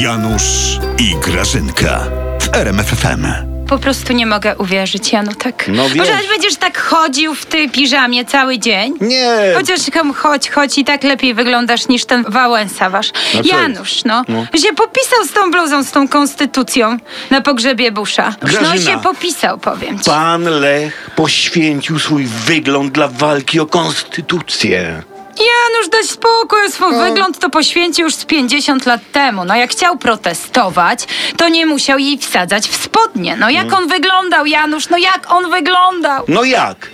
Janusz i Grażynka w RMFFM. Po prostu nie mogę uwierzyć, Janutek. No wiesz. Może aż będziesz tak chodził w tej piżamie cały dzień? Nie. Chociaż tam chodź, chodź i tak lepiej wyglądasz niż ten Wałęsa wasz. No co Janusz, no, No. się popisał z tą bluzą, z tą konstytucją na pogrzebie Busza. No Grażyna. się popisał, powiem ci. Pan Lech poświęcił swój wygląd dla walki o konstytucję. Janusz, daj spokój, swój wygląd to poświęcił już z 50 lat temu. No jak chciał protestować, to nie musiał jej wsadzać w spodnie. No jak on wyglądał, Janusz, no jak on wyglądał? No jak?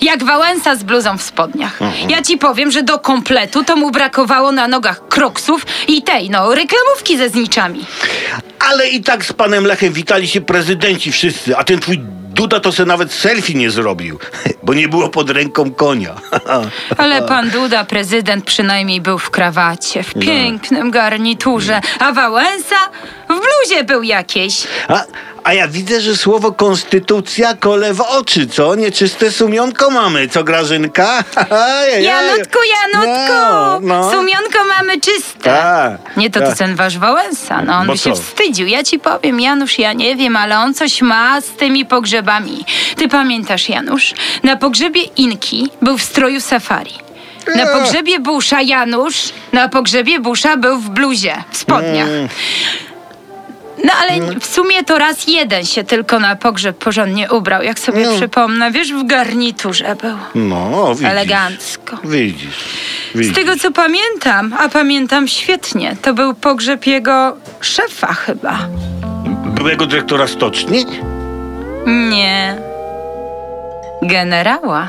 Jak Wałęsa z bluzą w spodniach. Ja ci powiem, że do kompletu to mu brakowało na nogach kroksów i tej, no, reklamówki ze zniczami. Ale i tak z panem Lechem witali się prezydenci wszyscy, a ten twój Duda to se nawet selfie nie zrobił, bo nie było pod ręką konia. Ale pan Duda, prezydent, przynajmniej był w krawacie, w pięknym garniturze, a Wałęsa w bluzie był jakiejś. A, a ja widzę, że słowo konstytucja kole w oczy, co? Nieczyste sumionko mamy, co Grażynka? Janutku, Janutku! No, no. Sumionko mamy czyste. Tak, Nie to, to tak. ten wasz Wałęsa, no on Bo by się co? wstydził. Ja ci powiem, Janusz, ja nie wiem, ale on coś ma z tymi pogrzebami. Ty pamiętasz, Janusz? Na pogrzebie Inki był w stroju safari. Na pogrzebie Busza, Janusz, na pogrzebie Busza był w bluzie, w spodniach. Mm. No ale w sumie to raz jeden się tylko na pogrzeb porządnie ubrał, jak sobie No. przypomnę. Wiesz, w garniturze był. No, widzisz. Elegancko. Widzisz. Z tego co pamiętam, a pamiętam świetnie, to był pogrzeb jego szefa chyba. Byłego dyrektora stoczni? Nie. Generała.